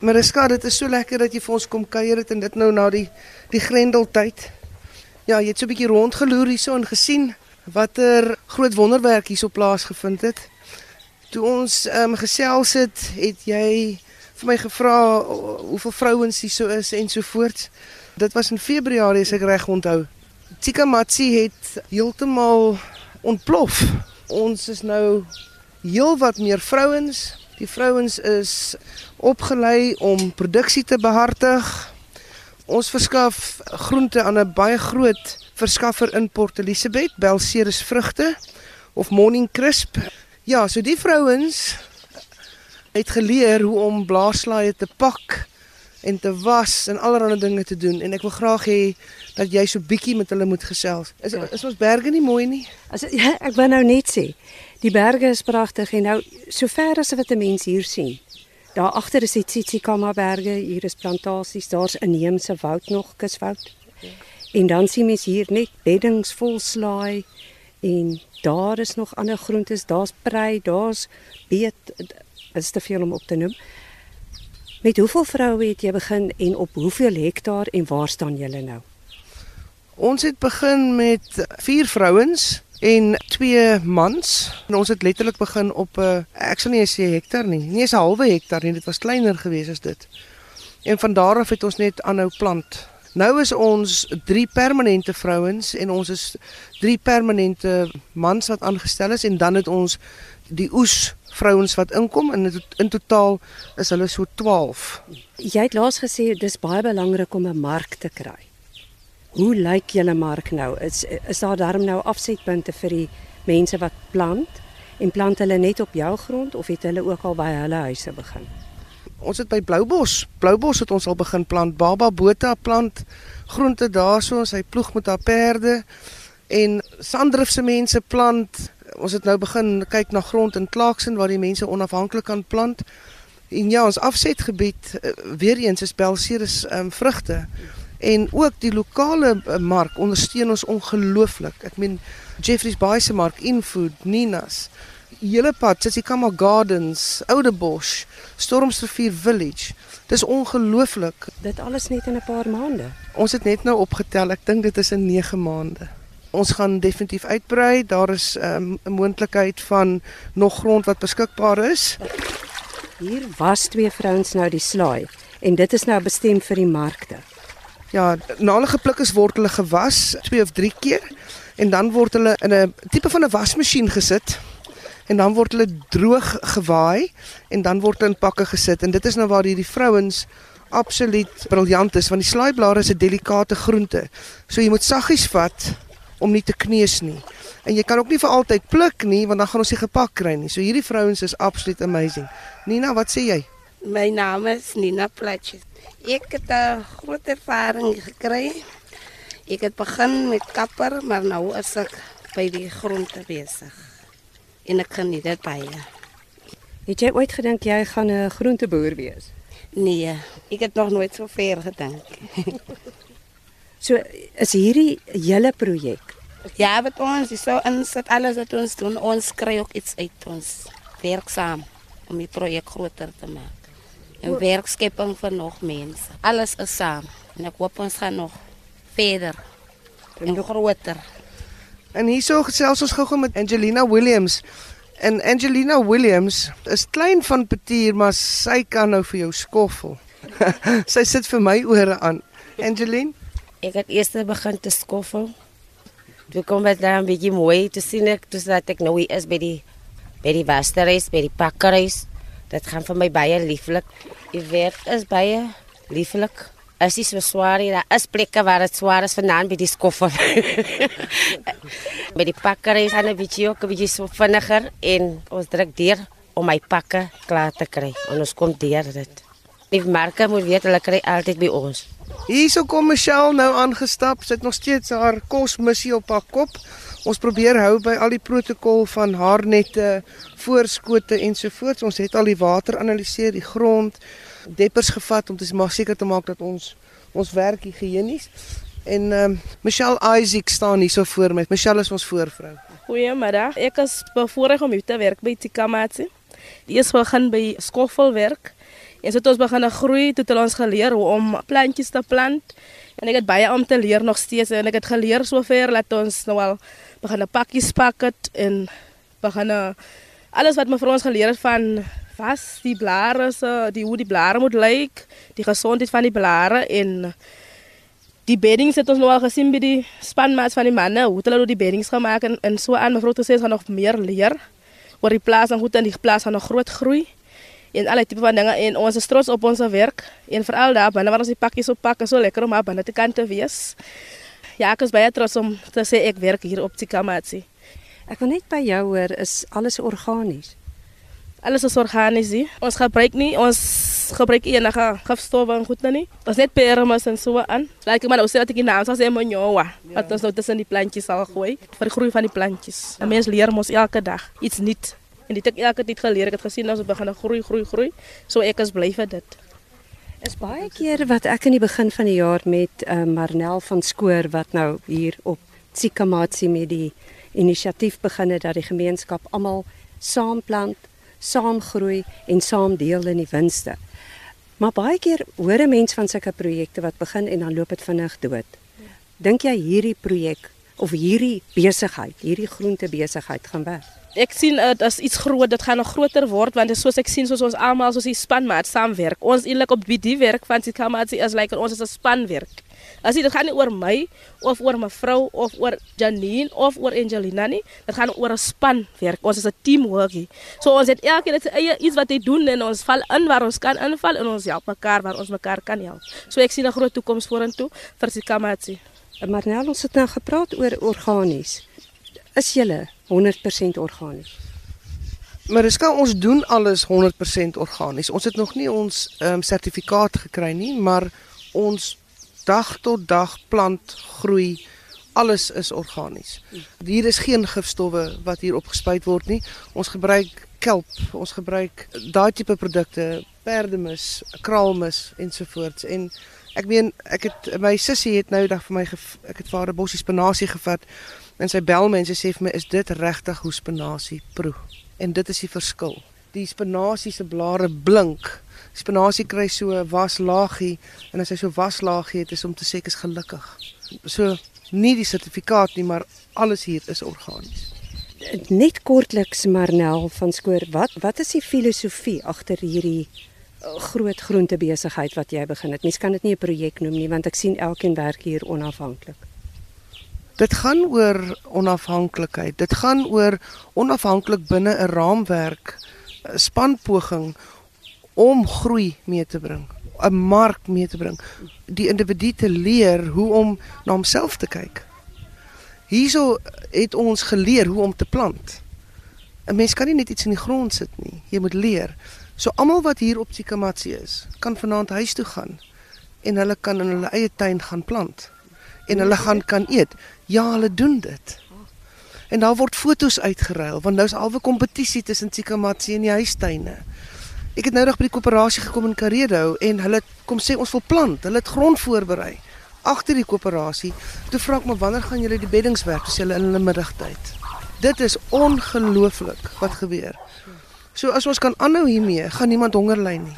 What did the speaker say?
Mariska, dit is so lekker dat jy vir ons kom kuier het en dit nou na die die Grendeltyd. Ja, jy het so 'n bietjie rondgeloer hierso en gesien watter groot wonderwerk hierso plaasgevind het. Toe ons ehm um, gesels het, het jy vir my gevra hoeveel vrouens hier so is en so voort. Dit was in Februarie as ek reg onthou. Tikamatsi het heeltemal ontplof. Ons is nou heelwat meer vrouens. Die vrouens is opgelei om produksie te behartig. Ons verskaf groente aan 'n baie groot verskaffer in Port Elizabeth, Belceres vrugte of Morning Crisp. Ja, so die vrouens het geleer hoe om blaarslaaie te pak en te was en allerlei dinge te doen en ek wil graag hê dat jy so bietjie met hulle moet gesels. Is ja. is ons berge nie mooi nie? As ja, ek wou nou net sê, die berge is pragtig en nou sover as wat 'n mens hier sien. Daar agter is die Tsitsikamma berge, hier is plantasies, daar's inheemse woud nog, kuswoud. En dan sien mens hier net beddings vol slaai en daar is nog ander groentes, daar's prei, daar's beet, is te veel om op te noem. Met hoeveel vroue het jy begin en op hoeveel hektaar en waar staan julle nou? Ons het begin met 4 vrouens en 2 mans. En ons het letterlik begin op 'n uh, ek sal nie sê hektaar nie, nie eens 'n halwe hektaar nie, dit was kleiner geweest as dit. En van daar af het ons net aanhou plant. Nou is ons 3 permanente vrouens en ons is 3 permanente mans wat aangestel is en dan het ons die oes vrouens wat inkom en in, totaal is hulle so 12. Jy het laas gesê dis baie belangrik om 'n mark te kry. Hoe lyk julle mark nou? Is is daar darm nou afsetpunte vir die mense wat plant en plant hulle net op jou grond of het hulle ook al by hulle huise begin? Ons het by Bloubos, Bloubos het ons al begin plant. Baba Botha plant groente daarso, sy ploeg met haar perde en Sandrif se mense plant ons het nou begin kyk na grond in Clarkson waar die mense onafhanklik kan plant. En ja, ons afsetgebied uh, weer eens is Belceres um, ehm, vrugte. En ook die lokale uh, mark ondersteun ons ongelooflik. Ek meen Jeffrey's Bay se mark, Infood, Nina's, hele pad, Tsitsikamma Gardens, Oudebosch, Stormsrivier Village. Dis ongelooflik. Dit alles net in 'n paar maande. Ons het net nou opgetel. Ek dink dit is in 9 maande ons gaan definitief uitbrei. Daar is ehm, 'n um, moontlikheid van nog grond wat beskikbaar is. Hier was twee vrouens nou die slaai en dit is nou bestem vir die markte. Ja, na hulle gepluk is word hulle gewas twee of drie keer en dan word hulle in 'n tipe van 'n wasmasjien gesit en dan word hulle droog gewaai en dan word hulle in pakke gesit en dit is nou waar hierdie vrouens absoluut briljant is want die slaaiblare is 'n delikate groente. So jy moet saggies vat om nie te kneus nie. En jy kan ook nie vir altyd pluk nie want dan gaan ons nie gepak kry nie. So hierdie vrouens is absoluut amazing. Nina, wat sê jy? My naam is Nina Platjes. Ek het 'n groot ervaring gekry. Ek het begin met kapper, maar nou is ek by die groente besig. En ek geniet dit baie. Het jy ooit gedink jy gaan 'n groenteboer wees? Nee, ek het nog nooit so ver gedink. So is hierdie hele projek. Ja, wat ons is so insit alles wat ons doen, ons kry ook iets uit ons werksaam om die projek groter te maak. 'n Werkskepping vir nog mense. Alles is saam en ek hoop ons gaan nog verder en groter. En hierso gesels ons gou-gou met Angelina Williams. En Angelina Williams is klein van Petier, maar sy kan nou vir jou skoffel. sy sit vir my ore aan. Angelina Ek het eers begin te skoffel. Toe kom dit dan 'n bietjie mooi te sien ek dis dat ek nou is by die by die wastereis, by die pakkereis. Dit gaan vir my baie lieflik. Die werk is baie lieflik. As jy so swaar is, as plekke waar dit swaar is vanaand by die skoffel. by die pakkereis aan 'n bietjie ook 'n bietjie so vinniger en ons druk deur om my pakke klaar te kry. En ons kom deur dit. Die merke moet weet hulle kry altyd by ons. Hierso kom Michelle nou aangestap. Sy het nog steeds haar kosmissie op haar kop. Ons probeer hou by al die protokol van haarnette, voorskote ensovoorts. Ons het al die water analiseer, die grond, deppers gevat om te maak seker te maak dat ons ons werk higienies. En ehm um, Michelle Isaac staan hier so voor my. Michelle is ons voorvrou. Goeiemiddag. Ek is bevoorreg om hier te werk by Tikamatsi. Die is begin by skoffelwerk En so het ons begin groei, toe het hulle ons geleer hoe om plantjies te plant. En ek het baie om te leer nog steeds en ek het geleer sover dat ons nou al begin pakkies pak het en begin alles wat mevrou ons geleer het van was die blare se die hoe die blare moet lyk, die gesondheid van die blare en die beddings het ons nou al gesien by die spanmaats van die manne, hoe hulle nou die beddings gemaak en, en so aan mevrou het gesê ons gaan nog meer leer oor die plaas en hoe dan die plaas gaan nog groot groei en alle tipe van dinge en ons is trots op ons werk en veral daar binne waar ons die pakkies op pak is so lekker om maar binne te kan te wees. Ja, ek is baie trots om te sê ek werk hier op Tsikamazi. Ek wil net by jou hoor, is alles organies? Alles is organies. Nie. Ons gebruik nie ons gebruik enige gifstowwe en goed nie. Ons net permas en so aan. Like maar ons sê dat ek naam sê monjoa. Dat ons nou tussen die plantjies sal gooi vir die groei van die plantjies. 'n Mens leer mos elke dag iets nuuts. En dit ek elke tyd geleer, ek het gesien ons begin groei, groei, groei. So ek is bly vir dit. Is baie keer wat ek in die begin van die jaar met uh, Marnel van Skoor wat nou hier op Tsikamatsi met die inisiatief begin het dat die gemeenskap almal saam plant, saam groei en saam deel in die winste. Maar baie keer hoor 'n mens van sulke projekte wat begin en dan loop dit vinnig dood. Dink jy hierdie projek of hierdie besigheid, hierdie groente besigheid gaan werk? Ek sien dit uh, as iets groot, dit gaan nog groter word want soos ek sien soos ons almal soos die spanmaat saamwerk. Ons eintlik op die werk van Tsikamatsi is like ons is 'n spanwerk. As dit gaan nie oor my of oor mevrou of oor Janine of oor Angelina nie, dit gaan oor 'n spanwerk. Ons is 'n teamwork. So ons het elkeen het eie iets wat hy doen en ons val in waar ons kan inval en ons help mekaar waar ons mekaar kan help. So ek sien 'n groot toekoms vorentoe vir Tsikamatsi. Maar nou ons het nou gepraat oor organies. Is julle 100% organies? Kan ons doen alles 100% organies. Ons het nog nie ons um, sertifikaat gekry nie, maar ons dag tot dag plant groei alles is organies. Hier is geen gifstowwe wat hier opgespuit word nie. Ons gebruik kelp, ons gebruik daai tipe produkte, perdemis, kraalmis ensovoorts en ek meen ek het my sussie het nou dag vir my ek het vir haar 'n bossie spinasie gevat en sy bel my en sy sê vir my is dit regtig hoe spinasie proe en dit is die verskil. Die spinasie se blare blink spinasie kry so waslaagie en as hy so waslaagie het is om te sê ek is gelukkig. So nie die sertifikaat nie, maar alles hier is organies. Net kortliks Marnel van Skoor, wat wat is die filosofie agter hierdie uh, groot groente besigheid wat jy begin het? Mens kan dit nie 'n projek noem nie want ek sien elkeen werk hier onafhanklik. Dit gaan oor onafhanklikheid. Dit gaan oor onafhanklik binne 'n raamwerk, 'n spanpoging om groei mee te bring, 'n mark mee te bring, die individu te leer hoe om na homself te kyk. Hierso het ons geleer hoe om te plant. 'n Mens kan nie net iets in die grond sit nie. Jy moet leer. So almal wat hier op Tsikamatsi is, kan vanaand huis toe gaan en hulle kan in hulle eie tuin gaan plant en hulle gaan kan eet. Ja, hulle doen dit. En daar word fotos uitgeruil want nou's alwe kompetisie tussen Tsikamatsi en die huistuine. Ek het nou nog by die koöperasie gekom in Karedo en hulle kom sê ons wil plant. Hulle het grond voorberei agter die koöperasie. Toe vra ek maar wanneer gaan julle die beddings werk? Dis hulle in hulle middagtyd. Dit is ongelooflik wat gebeur. So as ons kan aanhou hiermee, gaan niemand honger ly nie.